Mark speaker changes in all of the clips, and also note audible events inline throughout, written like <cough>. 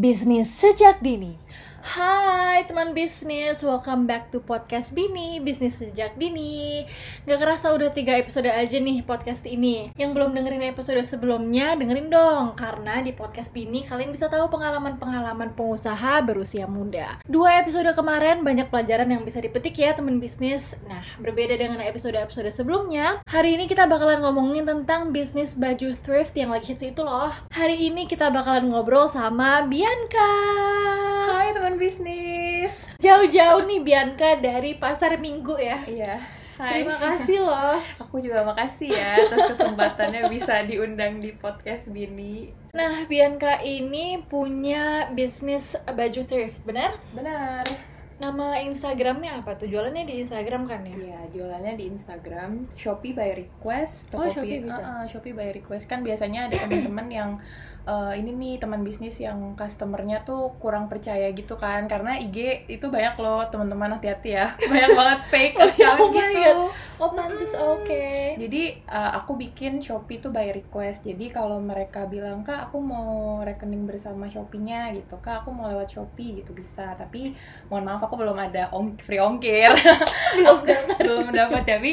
Speaker 1: Bisnis sejak dini. Hai teman bisnis, welcome back to podcast Bini, bisnis sejak dini Gak kerasa udah tiga episode aja nih podcast ini. Yang belum dengerin episode sebelumnya, dengerin dong. Karena di podcast Bini kalian bisa tahu pengalaman-pengalaman pengusaha berusia muda. Dua episode kemarin banyak pelajaran yang bisa dipetik ya teman bisnis. Nah, berbeda dengan episode-episode sebelumnya Hari ini kita bakalan ngomongin tentang bisnis baju thrift yang lagi hits itu loh. Hari ini kita bakalan ngobrol sama Bianca.
Speaker 2: Hai teman bisnis.
Speaker 1: Jauh-jauh nih Bianca dari pasar minggu ya.
Speaker 2: Iya. Hai.
Speaker 1: Terima kasih loh.
Speaker 2: Aku juga makasih ya atas kesempatannya bisa diundang di podcast Bini.
Speaker 1: Nah, Bianca ini punya bisnis baju thrift, benar?
Speaker 2: Benar.
Speaker 1: Nama Instagramnya apa tuh? Jualannya di Instagram kan ya?
Speaker 2: Iya, jualannya di Instagram Shopee by Request.
Speaker 1: Oh, Shopee bisa.
Speaker 2: Uh, uh, Shopee by Request kan biasanya ada teman-teman <coughs> yang uh, ini nih teman bisnis yang customernya tuh kurang percaya gitu kan karena IG itu banyak loh teman-teman hati-hati ya <laughs> banyak banget fake
Speaker 1: Oh my
Speaker 2: gitu
Speaker 1: God. Oh, oke.
Speaker 2: Jadi uh, aku bikin Shopee tuh by request. Jadi kalau mereka bilang kak aku mau rekening bersama Shopee-nya gitu, kak aku mau lewat Shopee gitu bisa. Tapi mohon maaf aku belum ada ong free ongkir, <laughs> belum <laughs> belum dapat. Tapi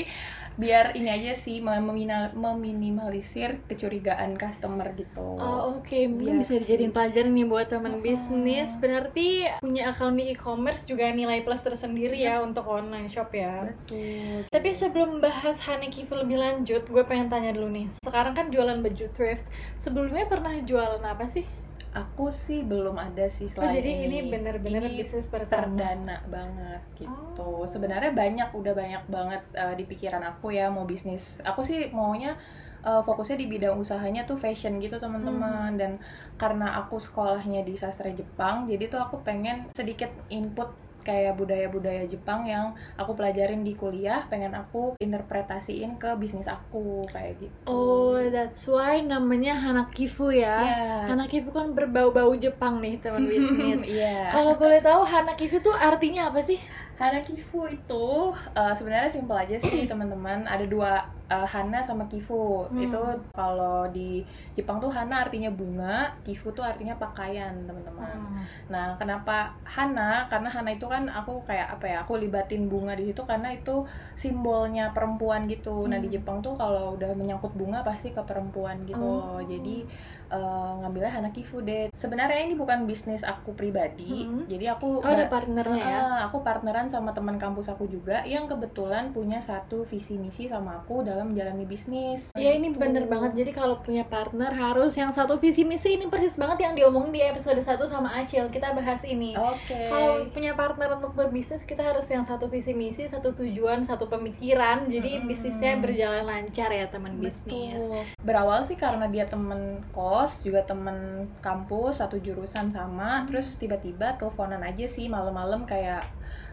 Speaker 2: biar ini aja sih meminimal- meminimalisir kecurigaan customer gitu.
Speaker 1: Oh, oke. Mungkin
Speaker 2: Biar
Speaker 1: bisa dijadiin pelajaran nih buat teman
Speaker 2: Mm-mm.
Speaker 1: bisnis. Berarti punya akun di e-commerce juga nilai plus tersendiri ya untuk online shop ya.
Speaker 2: Betul.
Speaker 1: Tapi sebelum bahas Hanekifu lebih lanjut, gue pengen tanya dulu nih. Sekarang kan jualan baju thrift. Sebelumnya pernah jualan apa sih?
Speaker 2: Aku sih belum ada sih
Speaker 1: Oh,
Speaker 2: selain
Speaker 1: jadi ini bener-bener
Speaker 2: Ini
Speaker 1: bisnis pertama.
Speaker 2: perdana banget gitu.
Speaker 1: Oh.
Speaker 2: Sebenarnya banyak udah banyak banget uh, di pikiran aku ya mau bisnis. Aku sih maunya uh, fokusnya di bidang usahanya tuh fashion gitu teman-teman
Speaker 1: Hmm.
Speaker 2: dan karena aku sekolahnya di sastra Jepang, jadi tuh aku pengen sedikit input kayak budaya-budaya Jepang yang aku pelajarin di kuliah, pengen aku interpretasiin ke bisnis aku kayak gitu.
Speaker 1: Oh, that's why namanya Hanakifu ya.
Speaker 2: Iya.
Speaker 1: Hanakifu kan berbau-bau Jepang nih, teman <laughs> bisnis.
Speaker 2: Iya.
Speaker 1: Kalau boleh tahu Hanakifu tuh artinya apa sih?
Speaker 2: Hanakifu itu uh, sebenarnya simpel aja sih <clears throat> teman-teman. Ada dua uh, Hana sama Kifu.
Speaker 1: Hmm.
Speaker 2: Itu kalau di Jepang tuh Hana artinya bunga, Kifu tuh artinya pakaian teman-teman.
Speaker 1: Hmm.
Speaker 2: Nah kenapa Hana? Karena Hana itu kan aku kayak apa ya? Aku libatin bunga di situ karena itu simbolnya perempuan gitu. Nah di
Speaker 1: Hmm.
Speaker 2: Jepang tuh kalau udah menyangkut bunga pasti ke perempuan gitu
Speaker 1: Oh.
Speaker 2: loh. Jadi uh, ngambilnya Hanakifu deh. Sebenarnya ini bukan bisnis aku pribadi.
Speaker 1: Hmm.
Speaker 2: Jadi aku
Speaker 1: Oh, ada partnernya ya.
Speaker 2: Ah, aku partneran sama teman kampus aku juga yang kebetulan punya satu visi misi sama aku dalam menjalani bisnis.
Speaker 1: Ya ini
Speaker 2: Gitu.
Speaker 1: bener banget, jadi kalau punya partner harus yang satu visi misi ini persis banget yang diomongin di episode 1 sama Acil, kita bahas ini
Speaker 2: Oke.
Speaker 1: Kalau punya partner untuk berbisnis kita harus yang satu visi misi, satu tujuan, satu pemikiran Jadi
Speaker 2: Mm-mm.
Speaker 1: bisnisnya berjalan lancar ya teman bisnis.
Speaker 2: Berawal sih karena dia temen kos, juga temen kampus, satu jurusan sama. Terus tiba-tiba teleponan aja sih malam-malam kayak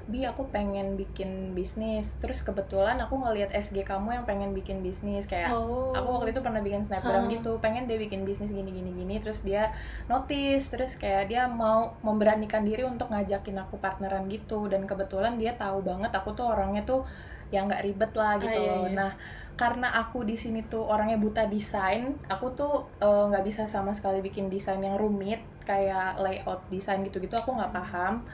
Speaker 2: Bi aku pengen bikin bisnis Terus kebetulan aku ngelihat SG kamu yang pengen bikin bisnis Kayak
Speaker 1: Oh.
Speaker 2: aku waktu itu pernah bikin snapgram
Speaker 1: Hah.
Speaker 2: gitu pengen dia bikin bisnis gini gini gini terus dia notice terus kayak dia mau memberanikan diri untuk ngajakin aku partneran gitu dan kebetulan dia tahu banget aku tuh orangnya tuh yang nggak ribet lah gitu
Speaker 1: Ah, iya, iya.
Speaker 2: nah karena aku di sini tuh orangnya buta desain aku tuh eh, nggak bisa sama sekali bikin desain yang rumit kayak layout desain gitu-gitu aku nggak paham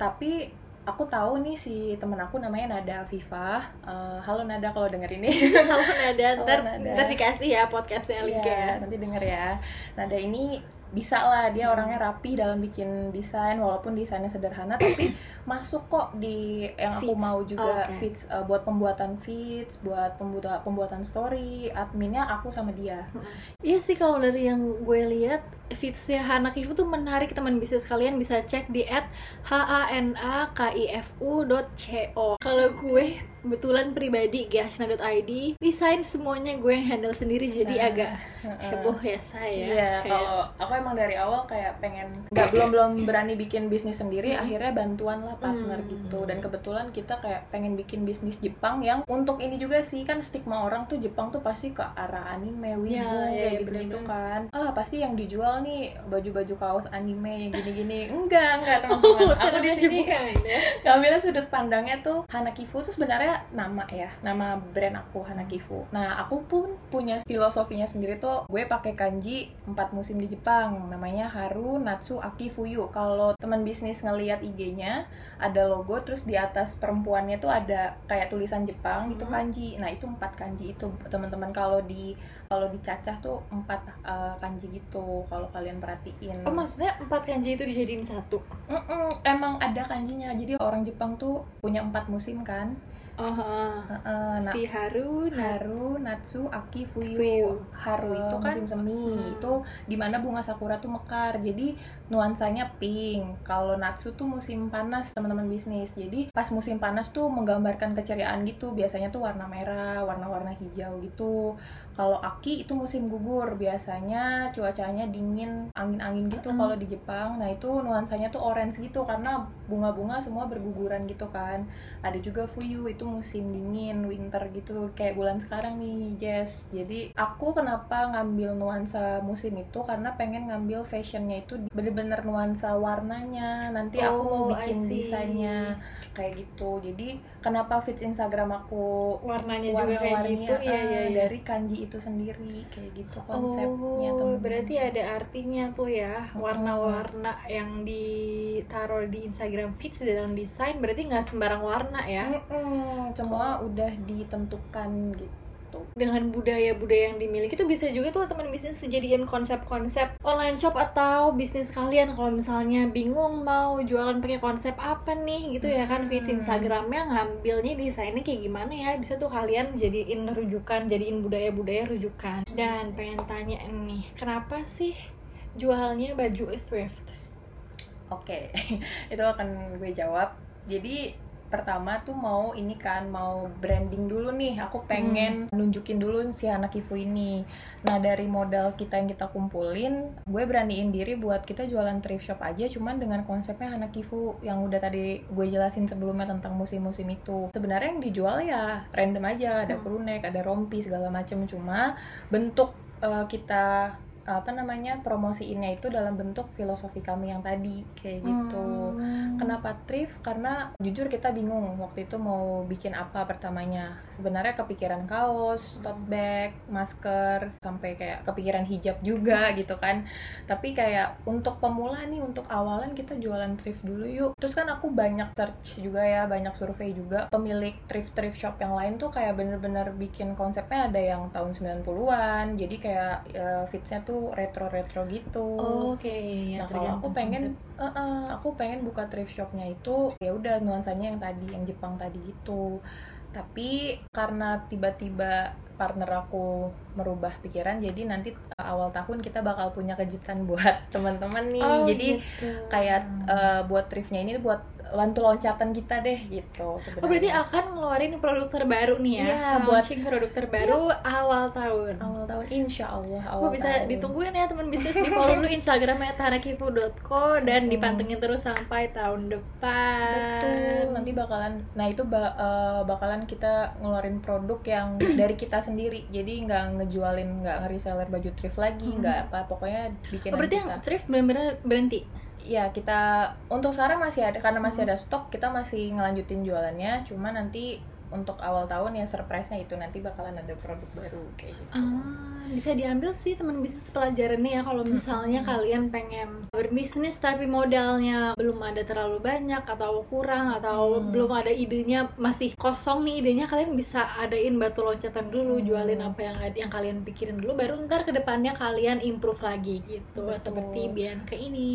Speaker 2: tapi aku tahu nih si temen aku namanya Nada Viva Eh, halo Nada kalau denger ini <laughs>
Speaker 1: Halo Nada, ntar,
Speaker 2: Halo, Nada.
Speaker 1: ntar dikasih ya podcastnya
Speaker 2: Iya, nanti denger ya. Nada ini bisa lah dia orangnya rapi dalam bikin desain walaupun desainnya sederhana tapi <coughs> masuk kok di yang aku
Speaker 1: Feeds.
Speaker 2: mau juga
Speaker 1: Oke.
Speaker 2: feeds uh, buat pembuatan feeds buat pembuatan pembuatan story adminnya aku sama dia
Speaker 1: Iya sih kalau dari yang gue lihat feedsnya Hanakifu tuh menarik teman bisnis kalian bisa cek di at h a n a k i f u co. Kalau gue kebetulan pribadi gashna.id desain semuanya gue yang handle sendiri jadi
Speaker 2: Nah,
Speaker 1: agak
Speaker 2: Heeh.
Speaker 1: heboh ya saya.
Speaker 2: Iya,
Speaker 1: Kayak-
Speaker 2: kalau aku emang dari awal kayak pengen nggak belum belum berani bikin bisnis sendiri,
Speaker 1: Hmm.
Speaker 2: akhirnya bantuan lah partner
Speaker 1: Hmm.
Speaker 2: gitu. Dan kebetulan kita kayak pengen bikin bisnis Jepang yang untuk ini juga sih kan stigma orang tuh Jepang tuh pasti ke arah anime, wibu
Speaker 1: Ya, ya,
Speaker 2: kayak
Speaker 1: ya,
Speaker 2: gitu-gitu
Speaker 1: bener-bener.
Speaker 2: kan. Ah pasti yang dijual nih baju-baju kaos anime yang gini-gini. Enggak, enggak teman-teman. <laughs> aku di sini <laughs> ngambilnya sudut pandangnya tuh Hanakifu tuh sebenarnya nama ya nama brand aku Hanakifu nah aku pun punya filosofinya sendiri tuh gue pakai kanji empat musim di Jepang Jepang namanya Haru Natsu Aki Fuyu kalau teman bisnis ngelihat IG-nya ada logo terus di atas perempuannya tuh ada kayak tulisan Jepang itu
Speaker 1: Hmm.
Speaker 2: kanji. Nah itu empat kanji itu teman-teman. Kalau di kalau dicacah tuh empat uh, kanji gitu kalau kalian perhatiin.
Speaker 1: Oh maksudnya empat kanji itu dijadiin satu?
Speaker 2: Mm-mm, emang ada kanjinya. Jadi orang Jepang tuh punya empat musim kan
Speaker 1: Oh. Heeh,
Speaker 2: nah
Speaker 1: si Haru, nah,
Speaker 2: Haru, Natsu, Aki, Fuyu.
Speaker 1: Fuyu.
Speaker 2: Haru
Speaker 1: Oh,
Speaker 2: itu kan musim semi.
Speaker 1: hmm.
Speaker 2: Itu di mana bunga sakura tuh mekar. Jadi nuansanya pink. Kalau Natsu tuh musim panas, teman-teman bisnis. Jadi pas musim panas tuh menggambarkan keceriaan gitu. Biasanya tuh warna merah, warna-warna hijau gitu. Kalau Aki itu musim gugur. Biasanya cuacanya dingin, angin-angin gitu
Speaker 1: Mm.
Speaker 2: kalau di Jepang. Nah, itu nuansanya tuh orange gitu karena bunga-bunga semua berguguran gitu kan ada juga Fuyu itu musim dingin winter gitu kayak bulan sekarang nih Jess jadi aku kenapa ngambil nuansa musim itu karena pengen ngambil fashionnya itu bener-bener nuansa warnanya nanti aku mau
Speaker 1: Oh,
Speaker 2: bikin desainnya kayak gitu. Jadi kenapa fits Instagram aku
Speaker 1: warnanya juga kayak gitu, ya, ya, ya.
Speaker 2: dari kanji itu sendiri kayak gitu konsepnya
Speaker 1: Oh,
Speaker 2: temen-temen.
Speaker 1: berarti ada artinya tuh ya warna-warna yang ditaruh di Instagram feeds dalam desain berarti nggak sembarang warna ya?
Speaker 2: Mm-mm, semua udah ditentukan gitu
Speaker 1: dengan budaya-budaya yang dimiliki itu bisa juga tuh teman bisnis dijadiin konsep-konsep online shop atau bisnis kalian. Kalau misalnya bingung mau jualan pakai konsep apa nih gitu ya kan. Feeds
Speaker 2: Hmm.
Speaker 1: Instagramnya ngambilnya desainnya kayak gimana ya. Bisa tuh kalian jadiin rujukan jadiin budaya-budaya rujukan. Dan pengen tanya nih kenapa sih jualnya baju thrift?
Speaker 2: Oke, <laughs> itu akan gue jawab. Jadi pertama tuh mau ini kan mau branding dulu nih. Aku pengen nunjukin dulu si Hanakifu ini. Nah dari modal kita yang kita kumpulin, gue beraniin diri buat kita jualan thrift shop aja, cuman dengan konsepnya Hanakifu yang udah tadi gue jelasin sebelumnya tentang musim-musim itu. Sebenarnya yang dijual ya random aja, ada
Speaker 1: Hmm.
Speaker 2: crewneck, ada rompi segala macem. Cuma bentuk eh, kita apa namanya promosiinnya itu dalam bentuk filosofi kami yang tadi kayak gitu.
Speaker 1: Hmm.
Speaker 2: Kenapa thrift? Karena jujur kita bingung waktu itu mau bikin apa pertamanya. Sebenarnya kepikiran kaos, tote bag, masker, sampai kayak kepikiran hijab juga gitu kan. Tapi kayak untuk pemula nih, untuk awalan kita jualan thrift dulu yuk. Terus kan aku banyak search juga ya, banyak survei juga. Pemilik thrift-thrift shop yang lain tuh kayak bener-bener bikin konsepnya ada yang tahun 90-an. Jadi kayak eh, fitsnya tuh retro-retro gitu.
Speaker 1: Oke, ya
Speaker 2: Nah kalau aku pengen,
Speaker 1: konsep.
Speaker 2: eh, eh, aku pengen buka thrift shopnya itu ya udah nuansanya yang tadi, yang Jepang tadi gitu. Tapi karena tiba-tiba partner aku merubah pikiran, jadi nanti eh, awal tahun kita bakal punya kejutan <laughs> buat teman-teman nih.
Speaker 1: Oh,
Speaker 2: jadi
Speaker 1: gitu.
Speaker 2: kayak eh, buat thriftnya ini buat lantu loncatan kita deh gitu sebenarnya.
Speaker 1: Oh berarti akan ngeluarin produk terbaru nih ya?
Speaker 2: Iya, buat-
Speaker 1: Launching produk terbaru awal tahun.
Speaker 2: awal tahun, insya Allah awal
Speaker 1: Oh, bisa
Speaker 2: tahun.
Speaker 1: ditungguin ya teman bisnis di follow dulu Instagramnya tarakifu.co dan dipantengin terus sampai tahun depan.
Speaker 2: Betul, nanti bakalan nah itu ba- eh, bakalan kita ngeluarin produk yang <clears throat> dari kita sendiri. Jadi nggak ngejualin, nggak nge-reseller baju thrift lagi,
Speaker 1: Hmm.
Speaker 2: nggak apa pokoknya bikin
Speaker 1: Oh, berarti yang
Speaker 2: kita.
Speaker 1: thrift benar-benar berhenti.
Speaker 2: Ya, kita untuk sekarang masih ada karena masih ada stok, kita masih ngelanjutin jualannya. Cuma nanti untuk awal tahun ya surprise-nya itu nanti bakalan ada produk baru kayak gitu.
Speaker 1: Ah, bisa diambil sih teman bisnis pelajarannya ya kalau misalnya
Speaker 2: Mm-mm.
Speaker 1: kalian pengen berbisnis tapi modalnya belum ada terlalu banyak atau kurang atau
Speaker 2: Hmm.
Speaker 1: belum ada idenya masih kosong nih idenya kalian bisa adain batu loncatan dulu
Speaker 2: Hmm.
Speaker 1: jualin apa yang yang kalian pikirin dulu baru ntar ke depannya kalian improve lagi gitu
Speaker 2: Betul.
Speaker 1: seperti Bianca ini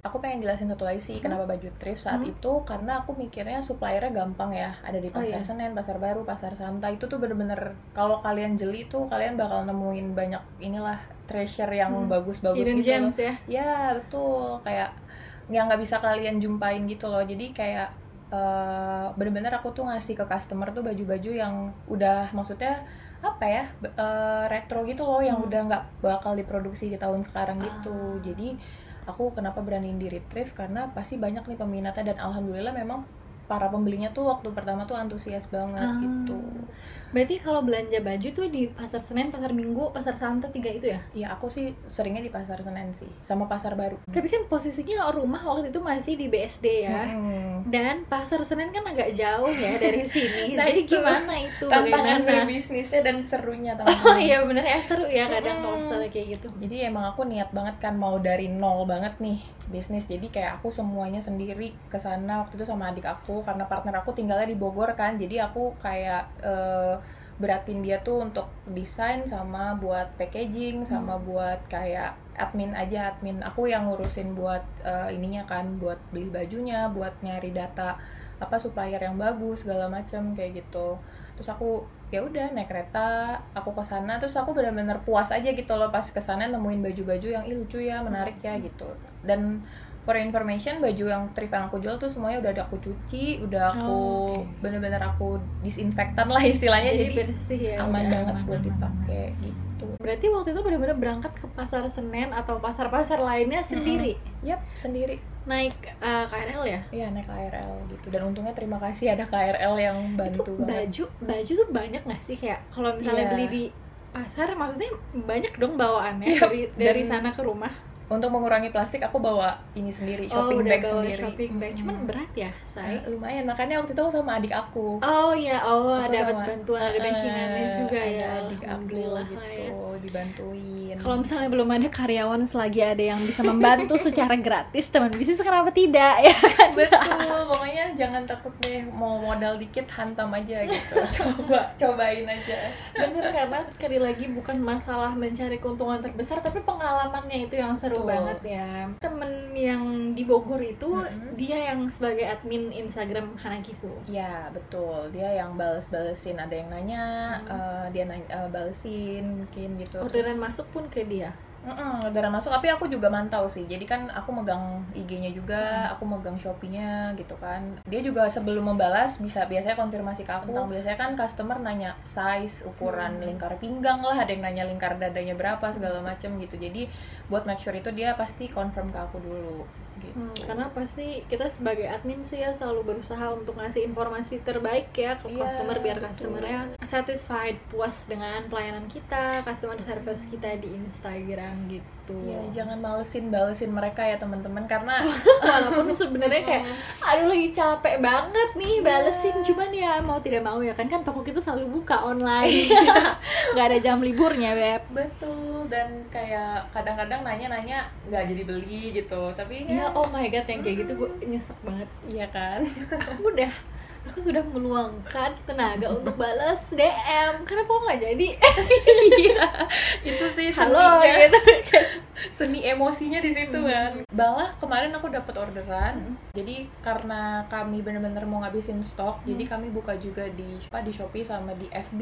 Speaker 2: Aku pengen jelasin satu lagi sih kenapa baju thrift saat
Speaker 1: Hmm.
Speaker 2: itu karena aku mikirnya suppliernya gampang ya ada di
Speaker 1: Oh,
Speaker 2: pasar
Speaker 1: iya.
Speaker 2: Senen, pasar baru, pasar Santa itu tuh bener-bener kalau kalian jeli tuh kalian bakal nemuin banyak inilah treasure yang
Speaker 1: Hmm.
Speaker 2: bagus-bagus
Speaker 1: hidden
Speaker 2: gitu loh.
Speaker 1: gems ya
Speaker 2: Ya betul kayak yang nggak bisa kalian jumpain gitu loh jadi kayak eh, bener-bener aku tuh ngasih ke customer tuh baju-baju yang udah maksudnya apa ya eh, retro gitu loh yang
Speaker 1: Hmm.
Speaker 2: udah nggak bakal diproduksi di tahun sekarang gitu
Speaker 1: Ah.
Speaker 2: jadi aku kenapa beraniin diri thrift karena pasti banyak nih peminatnya dan alhamdulillah memang para pembelinya tuh waktu pertama tuh antusias banget
Speaker 1: Ah.
Speaker 2: gitu
Speaker 1: Berarti kalau belanja baju tuh di pasar Senen, pasar Minggu, pasar Santet tiga itu ya?
Speaker 2: ya aku sih seringnya di pasar Senen sih sama pasar baru
Speaker 1: Tapi kan posisinya rumah waktu itu masih di BSD ya.
Speaker 2: Mm-mm.
Speaker 1: Dan pasar Senen kan agak jauh ya dari <laughs> sini.
Speaker 2: Nah,
Speaker 1: Jadi
Speaker 2: itu
Speaker 1: gimana itu?
Speaker 2: tantangan
Speaker 1: Bagaimana?
Speaker 2: berbisnisnya dan serunya <laughs>
Speaker 1: Oh
Speaker 2: teman-teman
Speaker 1: iya bener ya seru ya kadang kalau
Speaker 2: Mm.
Speaker 1: misalnya kayak gitu.
Speaker 2: jadi emang aku niat banget kan mau dari nol banget nih bisnis. Jadi kayak aku semuanya sendiri ke sana waktu itu sama adik aku karena partner aku tinggalnya di Bogor kan. Jadi aku kayak eh, beratin dia tuh untuk desain sama buat packaging sama buat kayak admin aja admin aku yang ngurusin buat eh, ininya kan buat beli bajunya buat nyari data apa supplier yang bagus segala macam kayak gitu. Terus aku ya udah naik kereta aku ke sana. Terus aku benar-benar puas aja gitu loh pas ke sana nemuin baju-baju yang ih lucu ya menarik ya gitu. Dan for information baju yang thrift yang aku jual tuh semuanya udah ada aku cuci udah aku
Speaker 1: Oh, oke.
Speaker 2: bener-bener aku disinfektan lah istilahnya.
Speaker 1: Jadi,
Speaker 2: jadi,
Speaker 1: bersih ya.
Speaker 2: aman banget
Speaker 1: aman,
Speaker 2: buat dipakai gitu.
Speaker 1: Berarti waktu itu benar-benar berangkat ke pasar Senen atau pasar-pasar lainnya sendiri.
Speaker 2: yap sendiri
Speaker 1: Naik eh, KRL ya?
Speaker 2: Iya naik KRL gitu dan untungnya terima kasih ada KRL yang bantu
Speaker 1: itu
Speaker 2: banget
Speaker 1: baju baju tuh banyak gak sih kayak kalau misalnya
Speaker 2: Iya.
Speaker 1: beli di pasar maksudnya banyak dong bawaannya
Speaker 2: Iya,
Speaker 1: dari dari
Speaker 2: dan-
Speaker 1: sana ke rumah
Speaker 2: untuk mengurangi plastik aku bawa ini sendiri
Speaker 1: oh
Speaker 2: shopping
Speaker 1: udah
Speaker 2: bag
Speaker 1: bawa
Speaker 2: sendiri.
Speaker 1: shopping bag. Cuman
Speaker 2: Mm-mm.
Speaker 1: berat ya say
Speaker 2: Eh, lumayan. Makanya waktu itu aku sama adik aku.
Speaker 1: Oh ya oh
Speaker 2: Aku
Speaker 1: dapat
Speaker 2: sama-
Speaker 1: bantuan ada
Speaker 2: Eh,
Speaker 1: backingannya juga
Speaker 2: ada
Speaker 1: ya.
Speaker 2: adik aku gitu
Speaker 1: lah ya.
Speaker 2: dibantuin.
Speaker 1: Kalau misalnya belum ada karyawan selagi ada yang bisa membantu <laughs> secara gratis teman bisnis kenapa tidak ya
Speaker 2: betul. Pokoknya jangan takut deh mau modal dikit hantam aja gitu. <laughs> Coba cobain aja.
Speaker 1: Bener karena sekali lagi bukan masalah mencari keuntungan terbesar tapi pengalamannya itu yang seru
Speaker 2: Betul.
Speaker 1: banget ya temen yang di Bogor itu
Speaker 2: Mm-mm.
Speaker 1: dia yang sebagai admin Instagram Hanakifu
Speaker 2: ya betul dia yang bales-balesin ada yang nanya
Speaker 1: Hmm.
Speaker 2: eh, dia nanya, eh, balesin mungkin gitu
Speaker 1: orderan
Speaker 2: Terus-
Speaker 1: masuk pun ke dia
Speaker 2: Mm-mm, orderan masuk. Tapi aku juga mantau sih. Jadi kan aku megang IG-nya juga aku megang Shopee-nya gitu kan. Dia juga sebelum membalas bisa biasanya konfirmasi ke aku. Tentang biasanya kan customer nanya size ukuran
Speaker 1: Hmm.
Speaker 2: lingkar pinggang lah ada yang nanya lingkar dadanya berapa segala macem gitu. Jadi buat make sure itu dia pasti confirm ke aku dulu gitu.
Speaker 1: Hmm, karena pasti kita sebagai admin sih ya selalu berusaha untuk ngasih informasi terbaik ya ke
Speaker 2: Iya,
Speaker 1: customer biar customernya satisfied puas dengan pelayanan kita customer service kita di Instagram gitu.
Speaker 2: Iya, jangan malesin balesin mereka ya teman-teman. Karena <laughs>
Speaker 1: walaupun sebenarnya kayak aduh lagi capek banget nih balesin. Cuman ya mau tidak mau ya kan kan toko kita selalu buka online. <laughs> Nggak ada jam liburnya beb.
Speaker 2: Betul. Dan kayak kadang-kadang nanya-nanya nggak jadi beli gitu. Tapi
Speaker 1: ya
Speaker 2: ya.
Speaker 1: oh my god yang kayak gitu gue nyesek banget.
Speaker 2: Iya kan?
Speaker 1: Aku udah aku sudah meluangkan tenaga <laughs> untuk balas DM kenapa kok nggak jadi?
Speaker 2: Iya itu sih
Speaker 1: halo
Speaker 2: seninya.
Speaker 1: gitu.
Speaker 2: Seni emosinya di situ
Speaker 1: Hmm.
Speaker 2: kan. Balah kemarin aku dapat orderan.
Speaker 1: Hmm.
Speaker 2: jadi karena kami bener-bener mau ngabisin stok jadi
Speaker 1: Hmm.
Speaker 2: kami buka juga di apa di Shopee sama di FB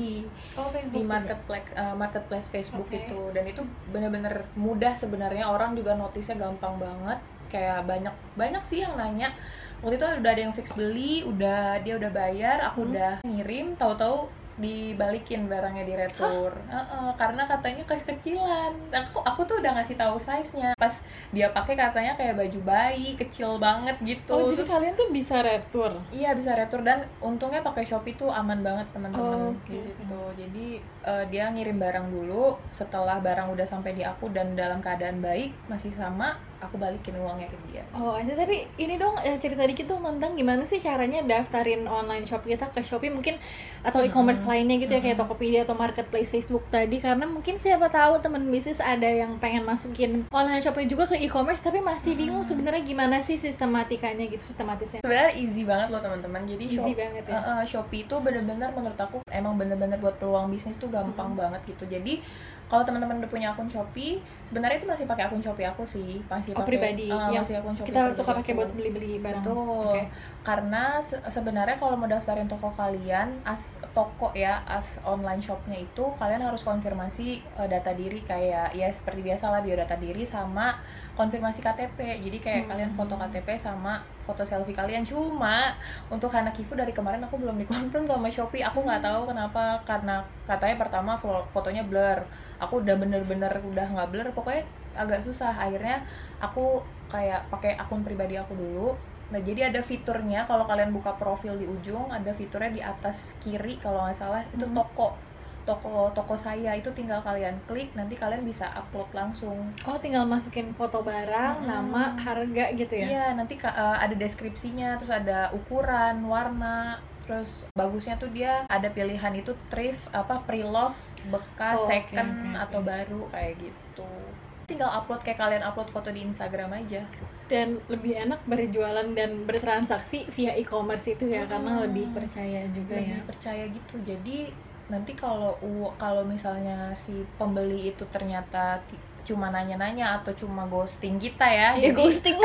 Speaker 1: oh,
Speaker 2: di marketplace eh, marketplace Facebook
Speaker 1: Oke.
Speaker 2: itu. Dan itu bener-bener mudah sebenarnya. Orang juga notisnya gampang banget kayak banyak banyak sih yang nanya. Waktu itu udah ada yang fix beli udah dia udah bayar aku
Speaker 1: Hmm.
Speaker 2: udah ngirim tahu-tahu dibalikin barangnya di retur Heeh, karena katanya kekecilan aku aku tuh udah ngasih tahu size nya pas dia pakai katanya kayak baju bayi kecil banget gitu.
Speaker 1: Oh jadi
Speaker 2: Terus-
Speaker 1: kalian tuh bisa retur
Speaker 2: Iya bisa retur dan untungnya pakai Shopee tuh aman banget teman-teman
Speaker 1: Oh, oke,
Speaker 2: di situ. Jadi eh, dia ngirim barang dulu, setelah barang udah sampai di aku dan dalam keadaan baik masih sama, aku balikin uangnya ke dia.
Speaker 1: Oh, aja tapi ini dong eh, cerita dikit dong tentang gimana sih caranya daftarin online shop kita ke Shopee mungkin atau e-commerce
Speaker 2: Mm-mm.
Speaker 1: lainnya gitu ya kayak
Speaker 2: Mm-mm.
Speaker 1: Tokopedia atau marketplace Facebook tadi karena mungkin siapa tahu teman bisnis ada yang pengen masukin online shopnya juga ke e-commerce tapi masih bingung
Speaker 2: Mm-mm.
Speaker 1: sebenarnya gimana sih sistematikanya gitu sistematisnya.
Speaker 2: Sebenarnya easy banget loh teman-teman. Jadi
Speaker 1: Easy
Speaker 2: Shop-
Speaker 1: banget ya.
Speaker 2: Eh, eh, Shopee itu bener-bener menurut aku emang bener-bener buat peluang bisnis tuh gampang
Speaker 1: Mm-mm.
Speaker 2: banget gitu. Jadi kalau teman-teman udah punya akun Shopee, sebenarnya itu masih pakai akun Shopee aku sih, masih
Speaker 1: Oh,
Speaker 2: pakai
Speaker 1: pribadi.
Speaker 2: eh,
Speaker 1: Yang
Speaker 2: masih akun Shopee
Speaker 1: Kita
Speaker 2: pribadi
Speaker 1: suka pakai buat beli-beli barang.
Speaker 2: Betul.
Speaker 1: Oke.
Speaker 2: Karena se- sebenarnya kalau mau daftarin toko kalian, as toko ya, as online shopnya itu kalian harus konfirmasi eh, data diri kayak ya seperti biasa lah biodata diri sama konfirmasi KTP. Jadi kayak
Speaker 1: Hmm.
Speaker 2: kalian foto KTP sama foto selfie kalian. Cuma untuk Hanakifu dari kemarin aku belum dikonfirm sama Shopee. Aku nggak tahu kenapa karena katanya pertama fo- fotonya blur. Aku udah bener-bener udah nggak blur. Pokoknya agak susah. Akhirnya aku kayak pakai akun pribadi aku dulu Nah, jadi ada fiturnya kalau kalian buka profil di ujung, ada fiturnya di atas kiri kalau nggak salah itu
Speaker 1: Hmm.
Speaker 2: toko toko toko saya itu tinggal kalian klik nanti kalian bisa upload langsung.
Speaker 1: Oh, tinggal masukin foto barang,
Speaker 2: Mm-mm.
Speaker 1: nama, harga gitu ya.
Speaker 2: Iya, nanti eh, ada deskripsinya, terus ada ukuran, warna, terus bagusnya tuh dia ada pilihan itu thrift apa pre-love, bekas,
Speaker 1: Oh,
Speaker 2: second
Speaker 1: oke, oke.
Speaker 2: atau baru kayak gitu. Tinggal upload kayak kalian upload foto di Instagram aja.
Speaker 1: Dan lebih enak berjualan dan bertransaksi via e-commerce itu ya karena
Speaker 2: Hmm.
Speaker 1: lebih percaya juga
Speaker 2: lebih
Speaker 1: ya.
Speaker 2: percaya gitu jadi nanti kalau kalau misalnya si pembeli itu ternyata cuma nanya-nanya atau cuma ghosting kita ya
Speaker 1: Ya
Speaker 2: jadi-
Speaker 1: ghosting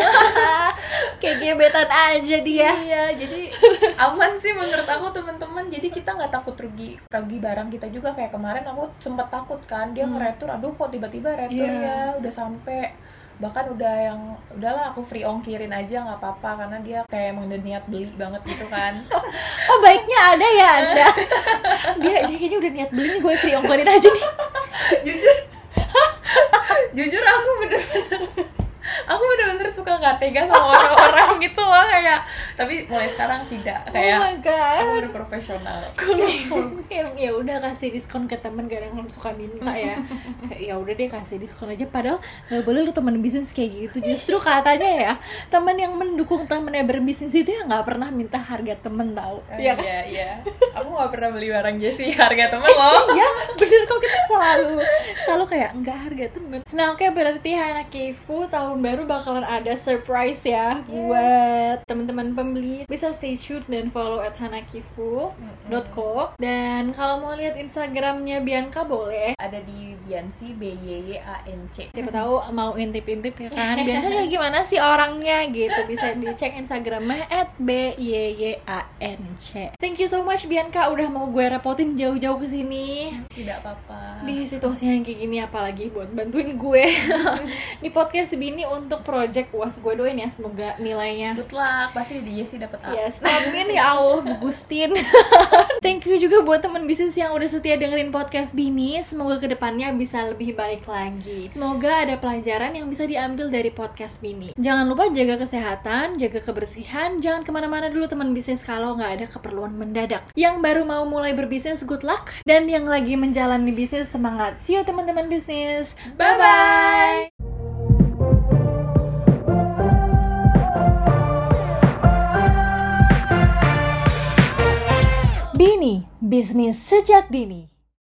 Speaker 1: <laughs> kayak gebetan aja dia.
Speaker 2: iya jadi <laughs> aman sih menurut aku teman-teman jadi kita nggak takut rugi rugi barang kita juga kayak kemarin aku sempet takut kan dia
Speaker 1: Hmm.
Speaker 2: ngeretur aduh kok tiba-tiba retur
Speaker 1: Iya.
Speaker 2: ya udah sampai bahkan udah yang udahlah aku free ongkirin aja nggak apa-apa karena dia kayak emang udah niat beli banget gitu kan <laughs>
Speaker 1: Oh baiknya ada ya anda. dia dia kayaknya udah niat beli nih gue free ongkorin aja nih.
Speaker 2: jujur jujur aku bener-bener aku bener-bener suka nggak tega sama orang-orang <laughs> gitu loh kayak tapi mulai sekarang tidak.
Speaker 1: Oh
Speaker 2: kayak
Speaker 1: my god.
Speaker 2: aku udah profesional. <laughs>
Speaker 1: Yang ya udah kasih diskon ke temen kadang yang suka minta ya. <laughs> Kayak ya udah deh kasih diskon aja. Padahal nggak boleh lu teman bisnis kayak gitu. Justru katanya ya teman yang mendukung temennya berbisnis itu ya nggak pernah minta harga temen tau.
Speaker 2: Iya
Speaker 1: ya kan?
Speaker 2: iya. Iya aku nggak pernah beli barang Jessie harga temen loh.
Speaker 1: Ya bener kok kita selalu selalu kayak enggak harga temen. Nah oke berarti Hana Kifu tahun baru bakalan ada surprise ya buat teman-teman pembeli. Bisa stay tune dan follow at hanakifu.co dan kalau mau lihat instagramnya Bianca boleh.
Speaker 2: Ada di Biansi B Y Y A N C.
Speaker 1: Siapa tahu mau intip-intip ya kan? Bianca kayak gimana sih orangnya gitu? Bisa dicek instagramnya at b y y a n c. Thank you so much Bianca. Udah mau gue repotin jauh-jauh ke sini.
Speaker 2: Tidak apa-apa.
Speaker 1: Di situasi yang kayak gini apalagi buat bantuin gue. <laughs> Di podcast Bini untuk project uas gue doain ya semoga nilainya
Speaker 2: good luck pasti di Jessie dapat A
Speaker 1: Yes, amin ya Allah, Bu Gustin. <laughs> Thank you juga buat teman bisnis yang udah setia dengerin podcast Bini. Semoga ke depannya bisa lebih baik lagi. Semoga ada pelajaran yang bisa diambil dari podcast Bini. Jangan lupa jaga kesehatan, jaga kebersihan. Jangan ke mana-mana dulu teman bisnis kalau nggak ada keperluan mendadak. Yang baru mau mulai berbisnis, good luck. Dan yang lagi menjalani bisnis, semangat. See you teman-teman bisnis. Bye-bye! Bini, bisnis sejak dini.